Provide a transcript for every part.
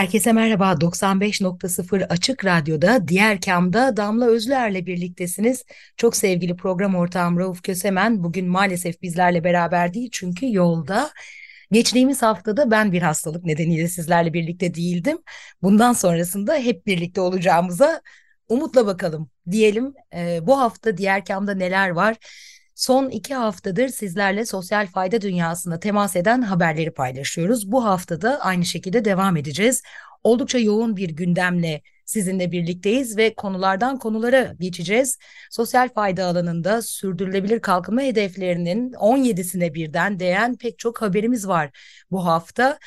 Herkese merhaba. 95.0 Açık Radyo'da Diğer Kam'da Damla Özler'le birliktesiniz. Çok sevgili program ortağım Rauf Kösemen bugün maalesef bizlerle beraber değil çünkü yolda. Geçtiğimiz haftada ben bir hastalık nedeniyle sizlerle birlikte değildim. Bundan sonrasında hep birlikte olacağımıza umutla bakalım diyelim. Ee, bu hafta Diğer Kam'da neler var? Son iki haftadır sizlerle sosyal fayda dünyasında temas eden haberleri paylaşıyoruz. Bu haftada aynı şekilde devam edeceğiz. Oldukça yoğun bir gündemle sizinle birlikteyiz ve konulardan konulara geçeceğiz. Sosyal fayda alanında sürdürülebilir kalkınma hedeflerinin 17'sine birden değen pek çok haberimiz var bu hafta.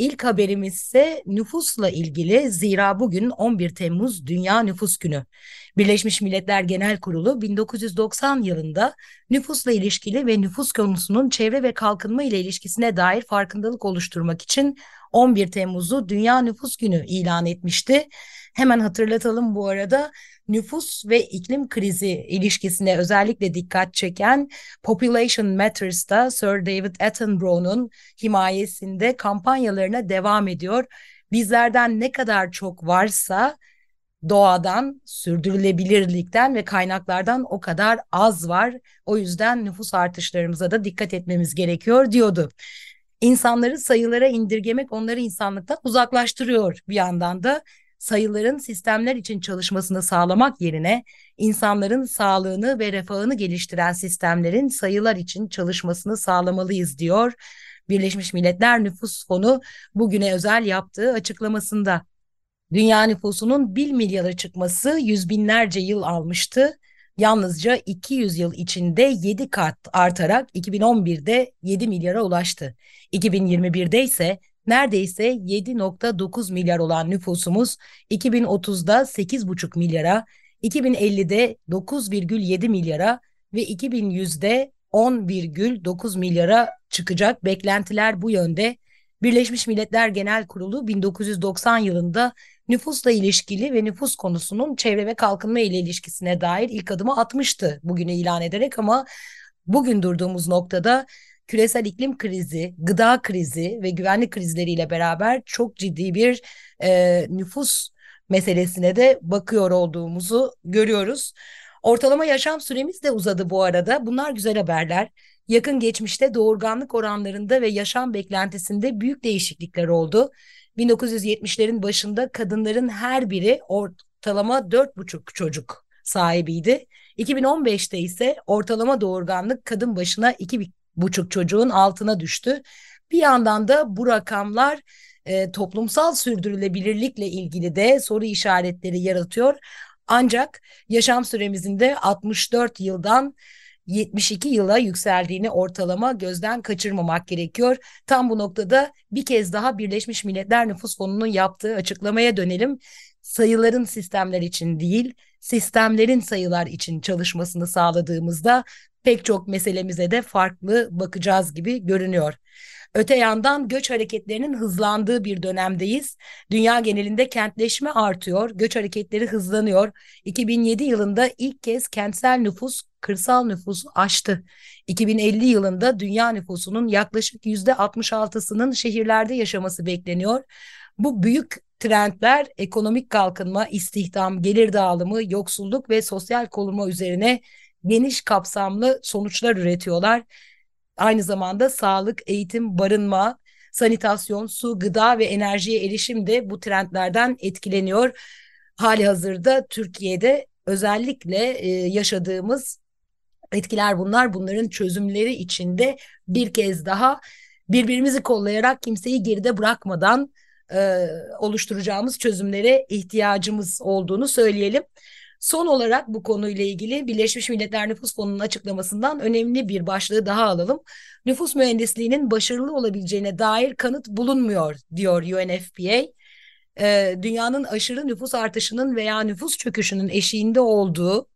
İlk haberimiz ise nüfusla ilgili zira bugün 11 Temmuz Dünya Nüfus Günü. Birleşmiş Milletler Genel Kurulu 1990 yılında nüfusla ilişkili ve nüfus konusunun çevre ve kalkınma ile ilişkisine dair farkındalık oluşturmak için 11 Temmuz'u Dünya Nüfus Günü ilan etmişti. Hemen hatırlatalım bu arada nüfus ve iklim krizi ilişkisine özellikle dikkat çeken Population Matters'ta Sir David Attenborough'un himayesinde kampanyalarına devam ediyor. Bizlerden ne kadar çok varsa doğadan, sürdürülebilirlikten ve kaynaklardan o kadar az var. O yüzden nüfus artışlarımıza da dikkat etmemiz gerekiyor diyordu. İnsanları sayılara indirgemek onları insanlıktan uzaklaştırıyor bir yandan da sayıların sistemler için çalışmasını sağlamak yerine insanların sağlığını ve refahını geliştiren sistemlerin sayılar için çalışmasını sağlamalıyız diyor. Birleşmiş Milletler Nüfus Fonu bugüne özel yaptığı açıklamasında. Dünya nüfusunun 1 milyara çıkması yüz binlerce yıl almıştı. Yalnızca 200 yıl içinde 7 kat artarak 2011'de 7 milyara ulaştı. 2021'de ise neredeyse 7.9 milyar olan nüfusumuz 2030'da 8.5 milyara, 2050'de 9,7 milyara ve 2100'de 10,9 milyara çıkacak. Beklentiler bu yönde. Birleşmiş Milletler Genel Kurulu 1990 yılında nüfusla ilişkili ve nüfus konusunun çevre ve kalkınma ile ilişkisine dair ilk adımı atmıştı bugünü ilan ederek ama bugün durduğumuz noktada küresel iklim krizi, gıda krizi ve güvenlik krizleriyle beraber çok ciddi bir e, nüfus meselesine de bakıyor olduğumuzu görüyoruz. Ortalama yaşam süremiz de uzadı bu arada. Bunlar güzel haberler. Yakın geçmişte doğurganlık oranlarında ve yaşam beklentisinde büyük değişiklikler oldu. 1970'lerin başında kadınların her biri ortalama 4,5 çocuk sahibiydi. 2015'te ise ortalama doğurganlık kadın başına 2,5 çocuğun altına düştü. Bir yandan da bu rakamlar e, toplumsal sürdürülebilirlikle ilgili de soru işaretleri yaratıyor. Ancak yaşam süremizin de 64 yıldan 72 yıla yükseldiğini ortalama gözden kaçırmamak gerekiyor. Tam bu noktada bir kez daha Birleşmiş Milletler Nüfus Fonu'nun yaptığı açıklamaya dönelim. Sayıların sistemler için değil, sistemlerin sayılar için çalışmasını sağladığımızda pek çok meselemize de farklı bakacağız gibi görünüyor. Öte yandan göç hareketlerinin hızlandığı bir dönemdeyiz. Dünya genelinde kentleşme artıyor, göç hareketleri hızlanıyor. 2007 yılında ilk kez kentsel nüfus kırsal nüfusu aştı. 2050 yılında dünya nüfusunun yaklaşık %66'sının şehirlerde yaşaması bekleniyor. Bu büyük trendler ekonomik kalkınma, istihdam, gelir dağılımı, yoksulluk ve sosyal koruma üzerine geniş kapsamlı sonuçlar üretiyorlar. Aynı zamanda sağlık, eğitim, barınma, sanitasyon, su, gıda ve enerjiye erişim de bu trendlerden etkileniyor. Hali hazırda Türkiye'de özellikle e, yaşadığımız etkiler bunlar. Bunların çözümleri içinde bir kez daha birbirimizi kollayarak kimseyi geride bırakmadan e, oluşturacağımız çözümlere ihtiyacımız olduğunu söyleyelim. Son olarak bu konuyla ilgili Birleşmiş Milletler Nüfus Fonu'nun açıklamasından önemli bir başlığı daha alalım. Nüfus mühendisliğinin başarılı olabileceğine dair kanıt bulunmuyor diyor UNFPA. Ee, dünyanın aşırı nüfus artışının veya nüfus çöküşünün eşiğinde olduğu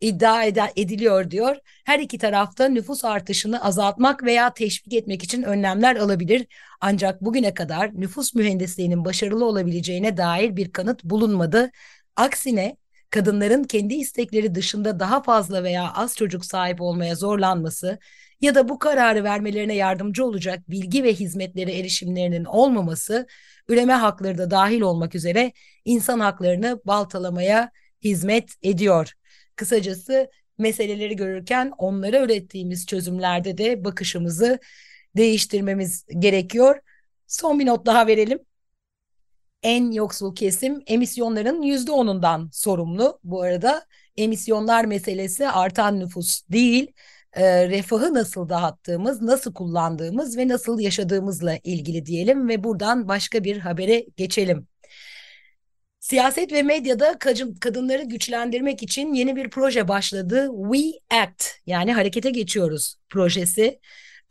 iddia ediliyor diyor. Her iki tarafta nüfus artışını azaltmak veya teşvik etmek için önlemler alabilir. Ancak bugüne kadar nüfus mühendisliğinin başarılı olabileceğine dair bir kanıt bulunmadı. Aksine kadınların kendi istekleri dışında daha fazla veya az çocuk sahip olmaya zorlanması ya da bu kararı vermelerine yardımcı olacak bilgi ve hizmetlere erişimlerinin olmaması üreme hakları da dahil olmak üzere insan haklarını baltalamaya hizmet ediyor. Kısacası meseleleri görürken onlara ürettiğimiz çözümlerde de bakışımızı değiştirmemiz gerekiyor. Son bir not daha verelim. En yoksul kesim emisyonların yüzde onundan sorumlu. Bu arada emisyonlar meselesi artan nüfus değil, e, refahı nasıl dağıttığımız, nasıl kullandığımız ve nasıl yaşadığımızla ilgili diyelim ve buradan başka bir habere geçelim. Siyaset ve medyada kadınları güçlendirmek için yeni bir proje başladı. We Act yani harekete geçiyoruz projesi.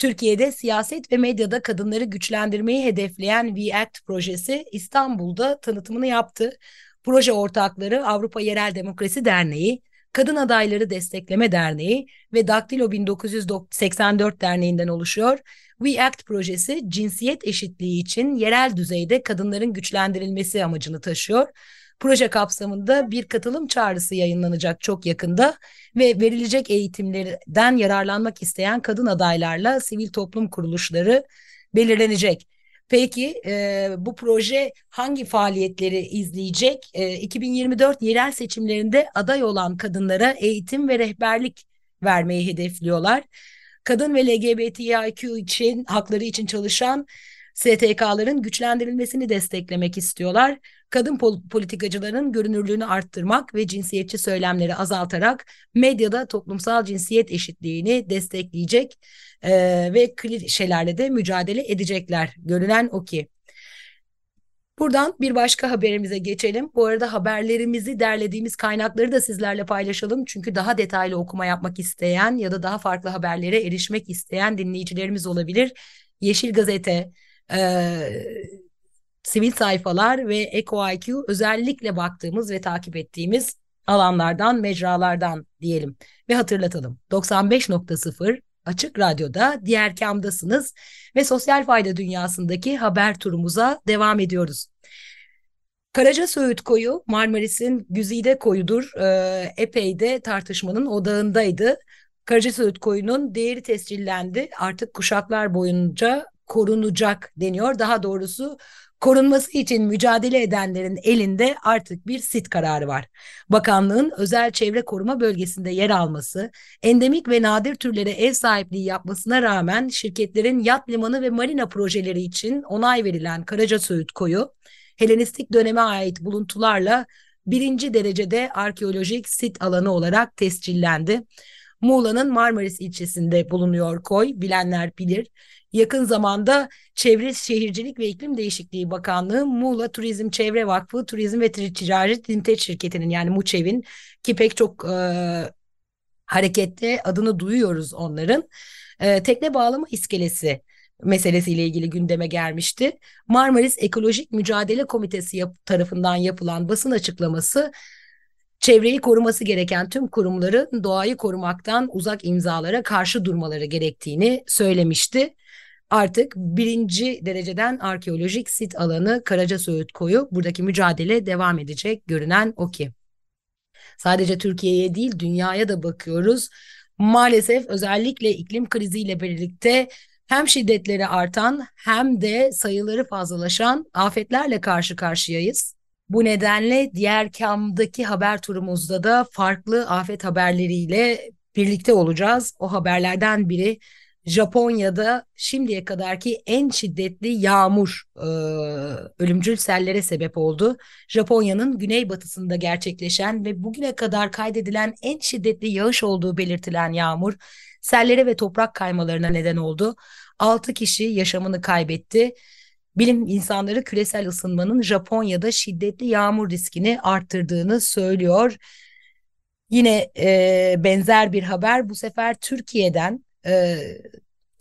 Türkiye'de siyaset ve medyada kadınları güçlendirmeyi hedefleyen We Act projesi İstanbul'da tanıtımını yaptı. Proje ortakları Avrupa Yerel Demokrasi Derneği, Kadın Adayları Destekleme Derneği ve Daktilo 1984 Derneği'nden oluşuyor. We Act projesi cinsiyet eşitliği için yerel düzeyde kadınların güçlendirilmesi amacını taşıyor. Proje kapsamında bir katılım çağrısı yayınlanacak çok yakında ve verilecek eğitimlerden yararlanmak isteyen kadın adaylarla sivil toplum kuruluşları belirlenecek. Peki e, bu proje hangi faaliyetleri izleyecek? E, 2024 yerel seçimlerinde aday olan kadınlara eğitim ve rehberlik vermeyi hedefliyorlar. Kadın ve LGBTIQ için hakları için çalışan STK'ların güçlendirilmesini desteklemek istiyorlar. Kadın pol politikacıların görünürlüğünü arttırmak ve cinsiyetçi söylemleri azaltarak medyada toplumsal cinsiyet eşitliğini destekleyecek e, ve klişelerle de mücadele edecekler. Görünen o ki. Buradan bir başka haberimize geçelim. Bu arada haberlerimizi derlediğimiz kaynakları da sizlerle paylaşalım. Çünkü daha detaylı okuma yapmak isteyen ya da daha farklı haberlere erişmek isteyen dinleyicilerimiz olabilir. Yeşil Gazete, e, sivil sayfalar ve EcoIQ özellikle baktığımız ve takip ettiğimiz alanlardan, mecralardan diyelim ve hatırlatalım. 95.0 Açık Radyo'da diğer kamdasınız ve sosyal fayda dünyasındaki haber turumuza devam ediyoruz. Karaca Söğüt koyu Marmaris'in güzide koyudur. Ee, epey de tartışmanın odağındaydı. Karaca Söğüt koyunun değeri tescillendi. Artık kuşaklar boyunca korunacak deniyor. Daha doğrusu korunması için mücadele edenlerin elinde artık bir sit kararı var. Bakanlığın özel çevre koruma bölgesinde yer alması, endemik ve nadir türlere ev sahipliği yapmasına rağmen şirketlerin yat limanı ve marina projeleri için onay verilen Karaca Söğüt Koyu, Helenistik döneme ait buluntularla birinci derecede arkeolojik sit alanı olarak tescillendi. Muğla'nın Marmaris ilçesinde bulunuyor koy, bilenler bilir. Yakın zamanda Çevre Şehircilik ve İklim Değişikliği Bakanlığı Muğla Turizm Çevre Vakfı Turizm ve Ticaret Limited şirketinin yani MUÇEV'in ki pek çok e, harekette adını duyuyoruz onların. E, tekne bağlama iskelesi meselesiyle ilgili gündeme gelmişti. Marmaris Ekolojik Mücadele Komitesi yap tarafından yapılan basın açıklaması çevreyi koruması gereken tüm kurumların doğayı korumaktan uzak imzalara karşı durmaları gerektiğini söylemişti. Artık birinci dereceden arkeolojik sit alanı Karaca Söğüt Koyu buradaki mücadele devam edecek görünen o ki. Sadece Türkiye'ye değil dünyaya da bakıyoruz. Maalesef özellikle iklim kriziyle birlikte hem şiddetleri artan hem de sayıları fazlalaşan afetlerle karşı karşıyayız. Bu nedenle diğer kamdaki haber turumuzda da farklı afet haberleriyle birlikte olacağız. O haberlerden biri Japonya'da şimdiye kadarki en şiddetli yağmur e, ölümcül sellere sebep oldu. Japonya'nın güneybatısında gerçekleşen ve bugüne kadar kaydedilen en şiddetli yağış olduğu belirtilen yağmur sellere ve toprak kaymalarına neden oldu. 6 kişi yaşamını kaybetti. Bilim insanları küresel ısınmanın Japonya'da şiddetli yağmur riskini arttırdığını söylüyor. Yine e, benzer bir haber bu sefer Türkiye'den e,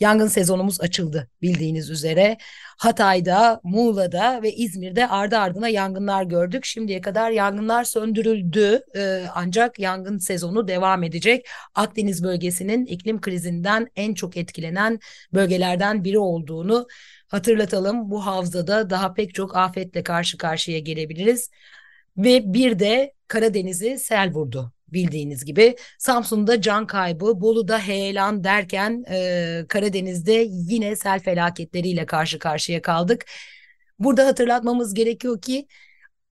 Yangın sezonumuz açıldı bildiğiniz üzere. Hatay'da, Muğla'da ve İzmir'de ardı ardına yangınlar gördük. Şimdiye kadar yangınlar söndürüldü ee, ancak yangın sezonu devam edecek. Akdeniz bölgesinin iklim krizinden en çok etkilenen bölgelerden biri olduğunu hatırlatalım. Bu havzada daha pek çok afetle karşı karşıya gelebiliriz. Ve bir de Karadeniz'i sel vurdu bildiğiniz gibi. Samsun'da can kaybı, Bolu'da heyelan derken e, Karadeniz'de yine sel felaketleriyle karşı karşıya kaldık. Burada hatırlatmamız gerekiyor ki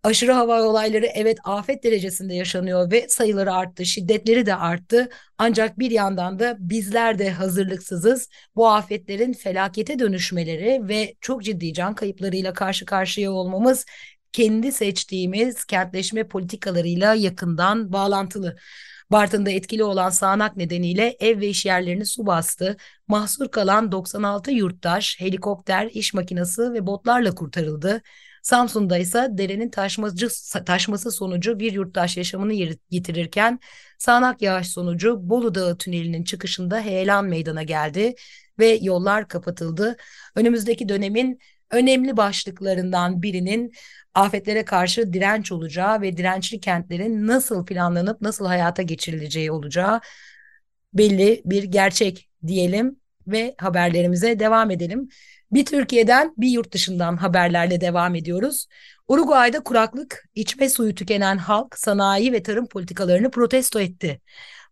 aşırı hava olayları evet afet derecesinde yaşanıyor ve sayıları arttı, şiddetleri de arttı. Ancak bir yandan da bizler de hazırlıksızız. Bu afetlerin felakete dönüşmeleri ve çok ciddi can kayıplarıyla karşı karşıya olmamız kendi seçtiğimiz kentleşme politikalarıyla yakından bağlantılı. Bartın'da etkili olan sağanak nedeniyle ev ve iş yerlerini su bastı. Mahsur kalan 96 yurttaş helikopter, iş makinesi ve botlarla kurtarıldı. Samsun'da ise derenin taşmacı, taşması sonucu bir yurttaş yaşamını yitirirken sağanak yağış sonucu Bolu Dağı tünelinin çıkışında heyelan meydana geldi ve yollar kapatıldı. Önümüzdeki dönemin önemli başlıklarından birinin afetlere karşı direnç olacağı ve dirençli kentlerin nasıl planlanıp nasıl hayata geçirileceği olacağı belli bir gerçek diyelim ve haberlerimize devam edelim. Bir Türkiye'den bir yurt dışından haberlerle devam ediyoruz. Uruguay'da kuraklık, içme suyu tükenen halk sanayi ve tarım politikalarını protesto etti.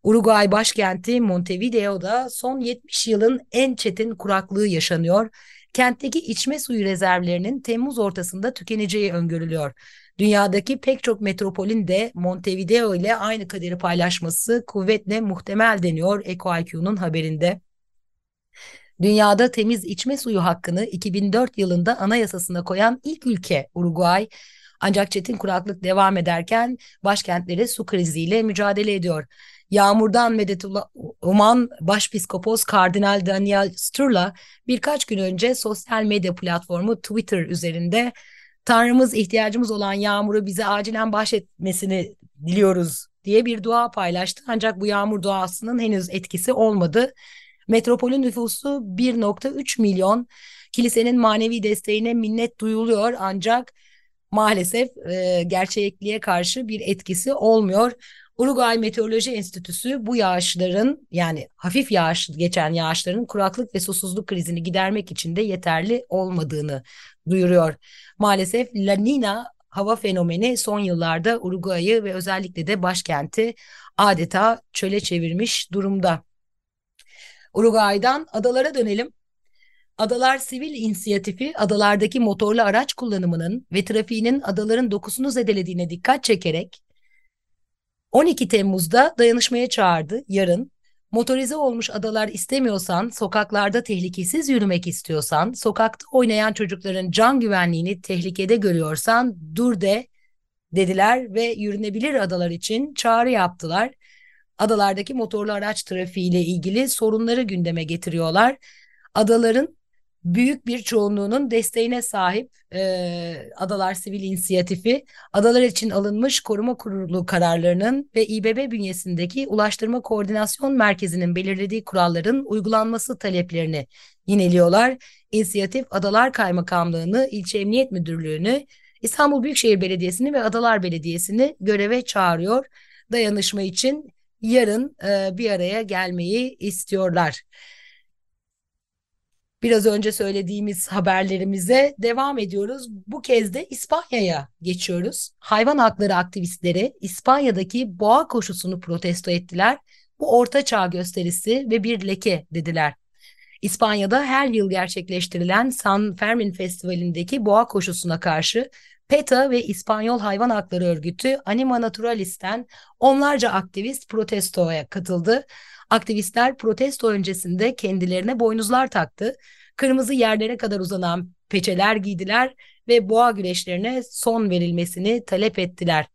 Uruguay başkenti Montevideo'da son 70 yılın en çetin kuraklığı yaşanıyor kentteki içme suyu rezervlerinin Temmuz ortasında tükeneceği öngörülüyor. Dünyadaki pek çok metropolün de Montevideo ile aynı kaderi paylaşması kuvvetle muhtemel deniyor EcoIQ'nun haberinde. Dünyada temiz içme suyu hakkını 2004 yılında anayasasına koyan ilk ülke Uruguay. Ancak çetin kuraklık devam ederken başkentleri su kriziyle mücadele ediyor. Yağmurdan medet uman Başpiskopos Kardinal Daniel Sturla birkaç gün önce sosyal medya platformu Twitter üzerinde Tanrımız ihtiyacımız olan yağmuru bize acilen bahşetmesini diliyoruz diye bir dua paylaştı. Ancak bu yağmur duasının henüz etkisi olmadı. Metropolün nüfusu 1.3 milyon. Kilisenin manevi desteğine minnet duyuluyor ancak maalesef e, gerçekliğe karşı bir etkisi olmuyor. Uruguay Meteoroloji Enstitüsü bu yağışların yani hafif yağış geçen yağışların kuraklık ve susuzluk krizini gidermek için de yeterli olmadığını duyuruyor. Maalesef La Nina hava fenomeni son yıllarda Uruguay'ı ve özellikle de başkenti adeta çöle çevirmiş durumda. Uruguay'dan adalara dönelim. Adalar Sivil İnisiyatifi adalardaki motorlu araç kullanımının ve trafiğinin adaların dokusunu zedelediğine dikkat çekerek 12 Temmuz'da dayanışmaya çağırdı. Yarın motorize olmuş adalar istemiyorsan, sokaklarda tehlikesiz yürümek istiyorsan, sokakta oynayan çocukların can güvenliğini tehlikede görüyorsan dur de dediler ve yürünebilir adalar için çağrı yaptılar. Adalardaki motorlu araç trafiğiyle ilgili sorunları gündeme getiriyorlar. Adaların büyük bir çoğunluğunun desteğine sahip e, Adalar Sivil İnisiyatifi, adalar için alınmış koruma kurulu kararlarının ve İBB bünyesindeki Ulaştırma Koordinasyon Merkezi'nin belirlediği kuralların uygulanması taleplerini yineliyorlar. İnisiyatif Adalar Kaymakamlığı'nı, İlçe Emniyet Müdürlüğü'nü, İstanbul Büyükşehir Belediyesi'ni ve Adalar Belediyesi'ni göreve çağırıyor. Dayanışma için yarın e, bir araya gelmeyi istiyorlar biraz önce söylediğimiz haberlerimize devam ediyoruz. Bu kez de İspanya'ya geçiyoruz. Hayvan hakları aktivistleri İspanya'daki boğa koşusunu protesto ettiler. Bu orta çağ gösterisi ve bir leke dediler. İspanya'da her yıl gerçekleştirilen San Fermin Festivali'ndeki boğa koşusuna karşı PETA ve İspanyol Hayvan Hakları Örgütü Anima Naturalis'ten onlarca aktivist protestoya katıldı. Aktivistler protesto öncesinde kendilerine boynuzlar taktı. Kırmızı yerlere kadar uzanan peçeler giydiler ve boğa güreşlerine son verilmesini talep ettiler.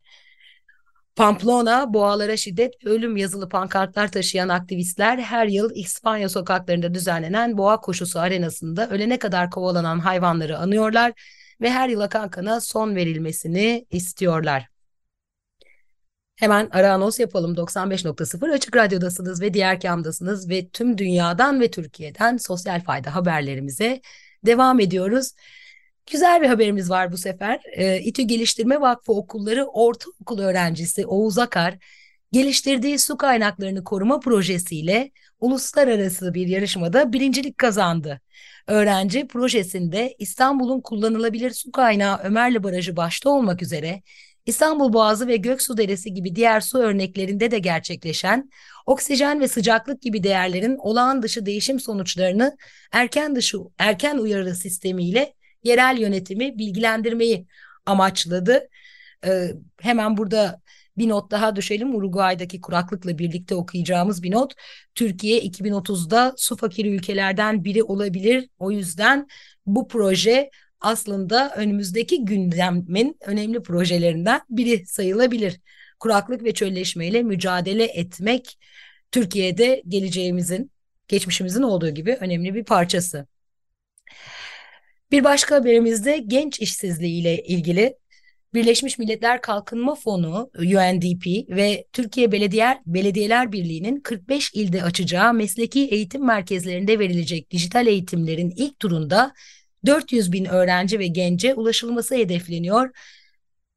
Pamplona, boğalara şiddet ölüm yazılı pankartlar taşıyan aktivistler her yıl İspanya sokaklarında düzenlenen boğa koşusu arenasında ölene kadar kovalanan hayvanları anıyorlar ve her yıl akan kana son verilmesini istiyorlar. Hemen ara anons yapalım. 95.0 Açık Radyo'dasınız ve diğer kamdasınız ve tüm dünyadan ve Türkiye'den sosyal fayda haberlerimize devam ediyoruz. Güzel bir haberimiz var bu sefer. E, İTÜ Geliştirme Vakfı Okulları Ortaokul öğrencisi Oğuz Akar, geliştirdiği su kaynaklarını koruma projesiyle uluslararası bir yarışmada birincilik kazandı. Öğrenci projesinde İstanbul'un kullanılabilir su kaynağı Ömerli Barajı başta olmak üzere İstanbul Boğazı ve Göksu Deresi gibi diğer su örneklerinde de gerçekleşen oksijen ve sıcaklık gibi değerlerin olağan dışı değişim sonuçlarını erken dışı erken uyarı sistemiyle yerel yönetimi bilgilendirmeyi amaçladı. Ee, hemen burada bir not daha düşelim. Uruguay'daki kuraklıkla birlikte okuyacağımız bir not. Türkiye 2030'da su fakiri ülkelerden biri olabilir. O yüzden bu proje aslında önümüzdeki gündemin önemli projelerinden biri sayılabilir. Kuraklık ve çölleşmeyle mücadele etmek Türkiye'de geleceğimizin, geçmişimizin olduğu gibi önemli bir parçası. Bir başka haberimizde genç işsizliği ile ilgili Birleşmiş Milletler Kalkınma Fonu UNDP ve Türkiye Belediye Belediyeler Birliği'nin 45 ilde açacağı mesleki eğitim merkezlerinde verilecek dijital eğitimlerin ilk turunda 400 bin öğrenci ve gence ulaşılması hedefleniyor.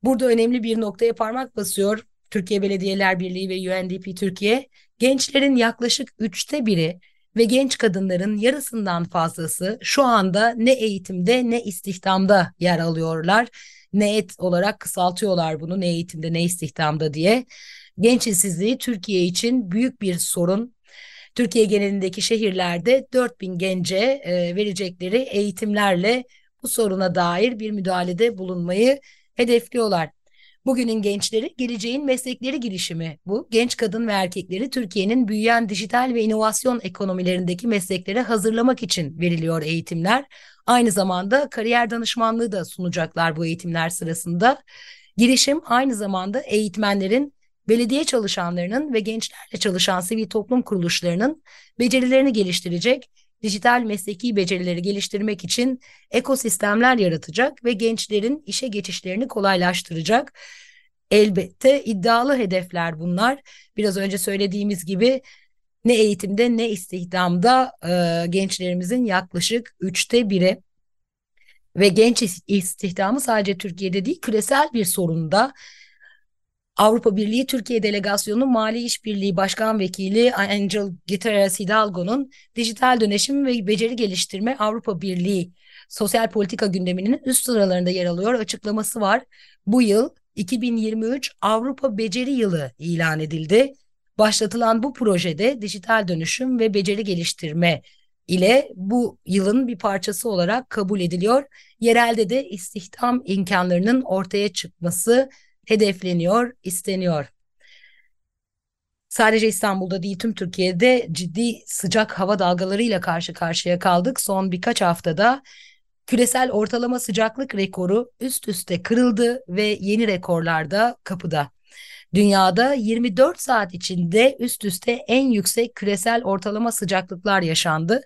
Burada önemli bir noktaya parmak basıyor Türkiye Belediyeler Birliği ve UNDP Türkiye. Gençlerin yaklaşık üçte biri ve genç kadınların yarısından fazlası şu anda ne eğitimde ne istihdamda yer alıyorlar. Ne et olarak kısaltıyorlar bunu ne eğitimde ne istihdamda diye. Genç işsizliği Türkiye için büyük bir sorun. Türkiye genelindeki şehirlerde 4000 gence e, verecekleri eğitimlerle bu soruna dair bir müdahalede bulunmayı hedefliyorlar. Bugünün gençleri geleceğin meslekleri girişimi bu. Genç kadın ve erkekleri Türkiye'nin büyüyen dijital ve inovasyon ekonomilerindeki mesleklere hazırlamak için veriliyor eğitimler. Aynı zamanda kariyer danışmanlığı da sunacaklar bu eğitimler sırasında. Girişim aynı zamanda eğitmenlerin belediye çalışanlarının ve gençlerle çalışan sivil toplum kuruluşlarının becerilerini geliştirecek, dijital mesleki becerileri geliştirmek için ekosistemler yaratacak ve gençlerin işe geçişlerini kolaylaştıracak. Elbette iddialı hedefler bunlar. Biraz önce söylediğimiz gibi ne eğitimde ne istihdamda e, gençlerimizin yaklaşık üçte biri ve genç istihdamı sadece Türkiye'de değil küresel bir sorunda. Avrupa Birliği Türkiye Delegasyonu Mali İşbirliği Başkan Vekili Angel Guterres Hidalgo'nun dijital dönüşüm ve beceri geliştirme Avrupa Birliği sosyal politika gündeminin üst sıralarında yer alıyor açıklaması var. Bu yıl 2023 Avrupa Beceri Yılı ilan edildi. Başlatılan bu projede dijital dönüşüm ve beceri geliştirme ile bu yılın bir parçası olarak kabul ediliyor. Yerelde de istihdam imkanlarının ortaya çıkması hedefleniyor, isteniyor. Sadece İstanbul'da değil tüm Türkiye'de ciddi sıcak hava dalgalarıyla karşı karşıya kaldık. Son birkaç haftada küresel ortalama sıcaklık rekoru üst üste kırıldı ve yeni rekorlar da kapıda. Dünyada 24 saat içinde üst üste en yüksek küresel ortalama sıcaklıklar yaşandı.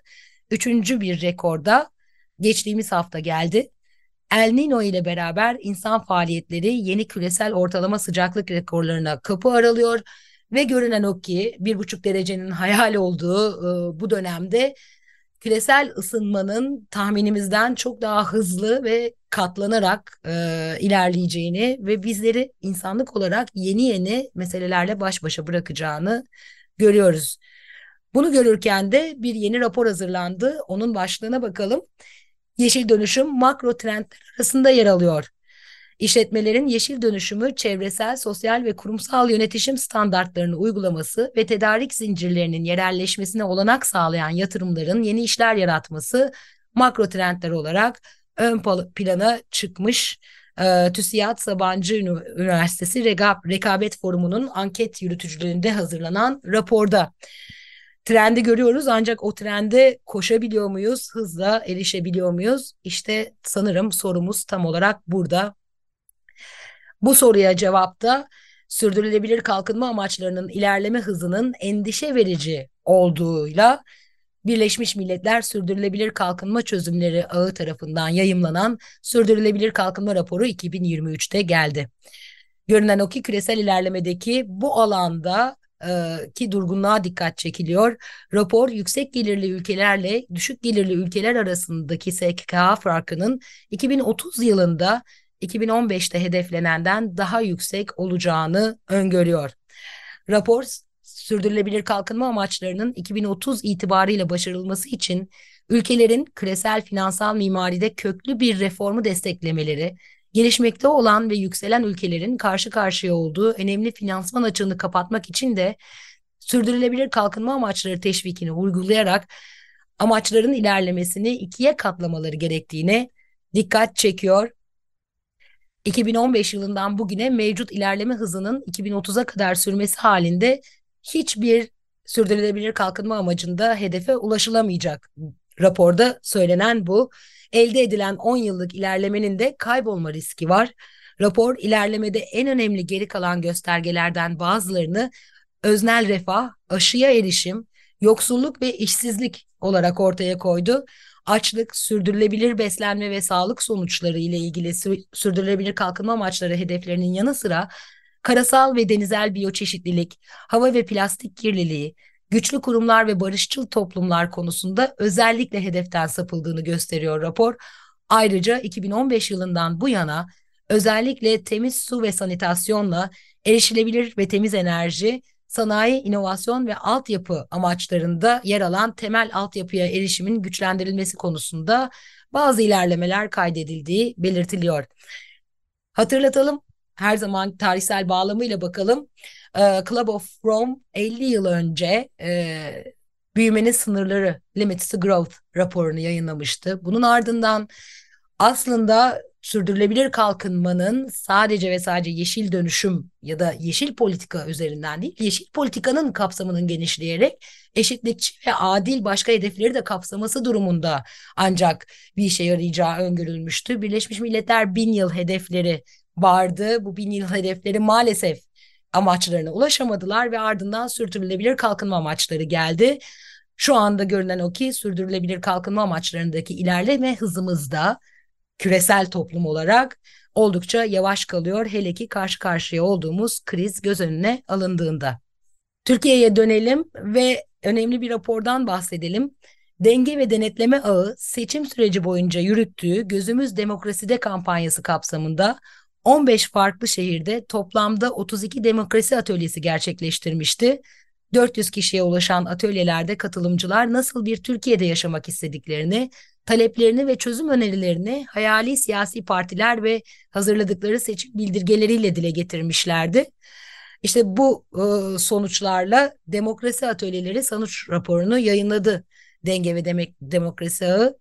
Üçüncü bir rekorda geçtiğimiz hafta geldi. El Nino ile beraber insan faaliyetleri yeni küresel ortalama sıcaklık rekorlarına kapı aralıyor ve görünen o ki bir buçuk derecenin hayal olduğu e, bu dönemde küresel ısınmanın tahminimizden çok daha hızlı ve katlanarak e, ilerleyeceğini ve bizleri insanlık olarak yeni yeni meselelerle baş başa bırakacağını görüyoruz. Bunu görürken de bir yeni rapor hazırlandı. Onun başlığına bakalım yeşil dönüşüm makro trendler arasında yer alıyor. İşletmelerin yeşil dönüşümü çevresel, sosyal ve kurumsal yönetişim standartlarını uygulaması ve tedarik zincirlerinin yerelleşmesine olanak sağlayan yatırımların yeni işler yaratması makro trendler olarak ön plana çıkmış. E, TÜSİAD Sabancı Üniversitesi Rekabet Forumu'nun anket yürütücülüğünde hazırlanan raporda trendi görüyoruz ancak o trende koşabiliyor muyuz, hızla erişebiliyor muyuz? İşte sanırım sorumuz tam olarak burada. Bu soruya cevapta sürdürülebilir kalkınma amaçlarının ilerleme hızının endişe verici olduğuyla Birleşmiş Milletler Sürdürülebilir Kalkınma Çözümleri Ağı tarafından yayımlanan Sürdürülebilir Kalkınma Raporu 2023'te geldi. Görünen o ki küresel ilerlemedeki bu alanda ki durgunluğa dikkat çekiliyor. Rapor yüksek gelirli ülkelerle düşük gelirli ülkeler arasındaki SKK farkının 2030 yılında 2015'te hedeflenenden daha yüksek olacağını öngörüyor. Rapor sürdürülebilir kalkınma amaçlarının 2030 itibarıyla başarılması için ülkelerin küresel finansal mimaride köklü bir reformu desteklemeleri, gelişmekte olan ve yükselen ülkelerin karşı karşıya olduğu önemli finansman açığını kapatmak için de sürdürülebilir kalkınma amaçları teşvikini uygulayarak amaçların ilerlemesini ikiye katlamaları gerektiğine dikkat çekiyor. 2015 yılından bugüne mevcut ilerleme hızının 2030'a kadar sürmesi halinde hiçbir sürdürülebilir kalkınma amacında hedefe ulaşılamayacak. Raporda söylenen bu. Elde edilen 10 yıllık ilerlemenin de kaybolma riski var. Rapor ilerlemede en önemli geri kalan göstergelerden bazılarını öznel refah, aşıya erişim, yoksulluk ve işsizlik olarak ortaya koydu. Açlık, sürdürülebilir beslenme ve sağlık sonuçları ile ilgili sürdürülebilir kalkınma amaçları hedeflerinin yanı sıra karasal ve denizel biyoçeşitlilik, hava ve plastik kirliliği, güçlü kurumlar ve barışçıl toplumlar konusunda özellikle hedeften sapıldığını gösteriyor rapor. Ayrıca 2015 yılından bu yana özellikle temiz su ve sanitasyonla erişilebilir ve temiz enerji, sanayi, inovasyon ve altyapı amaçlarında yer alan temel altyapıya erişimin güçlendirilmesi konusunda bazı ilerlemeler kaydedildiği belirtiliyor. Hatırlatalım her zaman tarihsel bağlamıyla bakalım. E, Club of Rome 50 yıl önce e, büyümenin sınırları Limits to Growth raporunu yayınlamıştı. Bunun ardından aslında sürdürülebilir kalkınmanın sadece ve sadece yeşil dönüşüm ya da yeşil politika üzerinden değil, yeşil politikanın kapsamının genişleyerek eşitlikçi ve adil başka hedefleri de kapsaması durumunda ancak bir işe yarayacağı öngörülmüştü. Birleşmiş Milletler bin yıl hedefleri vardı. Bu bin yıl hedefleri maalesef amaçlarına ulaşamadılar ve ardından sürdürülebilir kalkınma amaçları geldi. Şu anda görünen o ki sürdürülebilir kalkınma amaçlarındaki ilerleme hızımızda küresel toplum olarak oldukça yavaş kalıyor hele ki karşı karşıya olduğumuz kriz göz önüne alındığında. Türkiye'ye dönelim ve önemli bir rapordan bahsedelim. Denge ve Denetleme Ağı seçim süreci boyunca yürüttüğü Gözümüz Demokraside kampanyası kapsamında 15 farklı şehirde toplamda 32 demokrasi atölyesi gerçekleştirmişti. 400 kişiye ulaşan atölyelerde katılımcılar nasıl bir Türkiye'de yaşamak istediklerini, taleplerini ve çözüm önerilerini hayali siyasi partiler ve hazırladıkları seçim bildirgeleriyle dile getirmişlerdi. İşte bu e, sonuçlarla demokrasi atölyeleri sonuç raporunu yayınladı. Denge ve Demek Demokrasi Ağı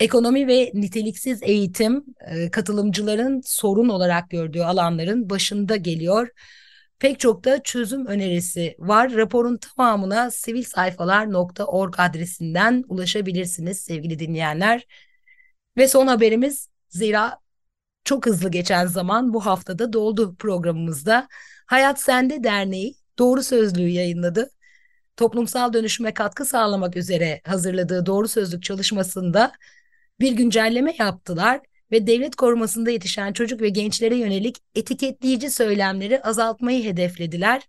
Ekonomi ve niteliksiz eğitim e, katılımcıların sorun olarak gördüğü alanların başında geliyor. Pek çok da çözüm önerisi var. Raporun tamamına sivilsayfalar.org adresinden ulaşabilirsiniz sevgili dinleyenler. Ve son haberimiz zira çok hızlı geçen zaman bu haftada doldu programımızda. Hayat Sende Derneği Doğru Sözlüğü yayınladı. Toplumsal dönüşüme katkı sağlamak üzere hazırladığı Doğru Sözlük çalışmasında bir güncelleme yaptılar ve devlet korumasında yetişen çocuk ve gençlere yönelik etiketleyici söylemleri azaltmayı hedeflediler.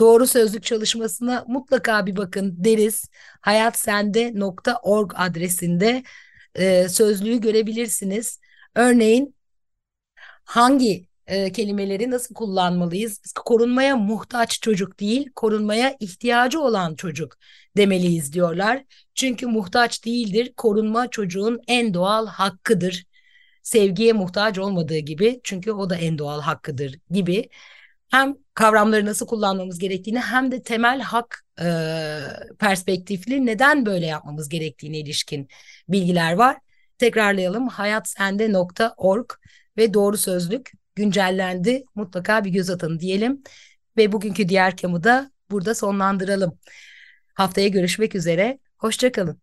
Doğru sözlük çalışmasına mutlaka bir bakın deriz. hayatsende.org adresinde e, sözlüğü görebilirsiniz. Örneğin hangi e, kelimeleri nasıl kullanmalıyız? Korunmaya muhtaç çocuk değil, korunmaya ihtiyacı olan çocuk demeliyiz diyorlar. Çünkü muhtaç değildir, korunma çocuğun en doğal hakkıdır. Sevgiye muhtaç olmadığı gibi çünkü o da en doğal hakkıdır gibi. Hem kavramları nasıl kullanmamız gerektiğini hem de temel hak e, perspektifli neden böyle yapmamız gerektiğine ilişkin bilgiler var. Tekrarlayalım hayatsende.org ve doğru sözlük güncellendi. Mutlaka bir göz atın diyelim. Ve bugünkü diğer kamı da burada sonlandıralım. Haftaya görüşmek üzere. Hoşçakalın.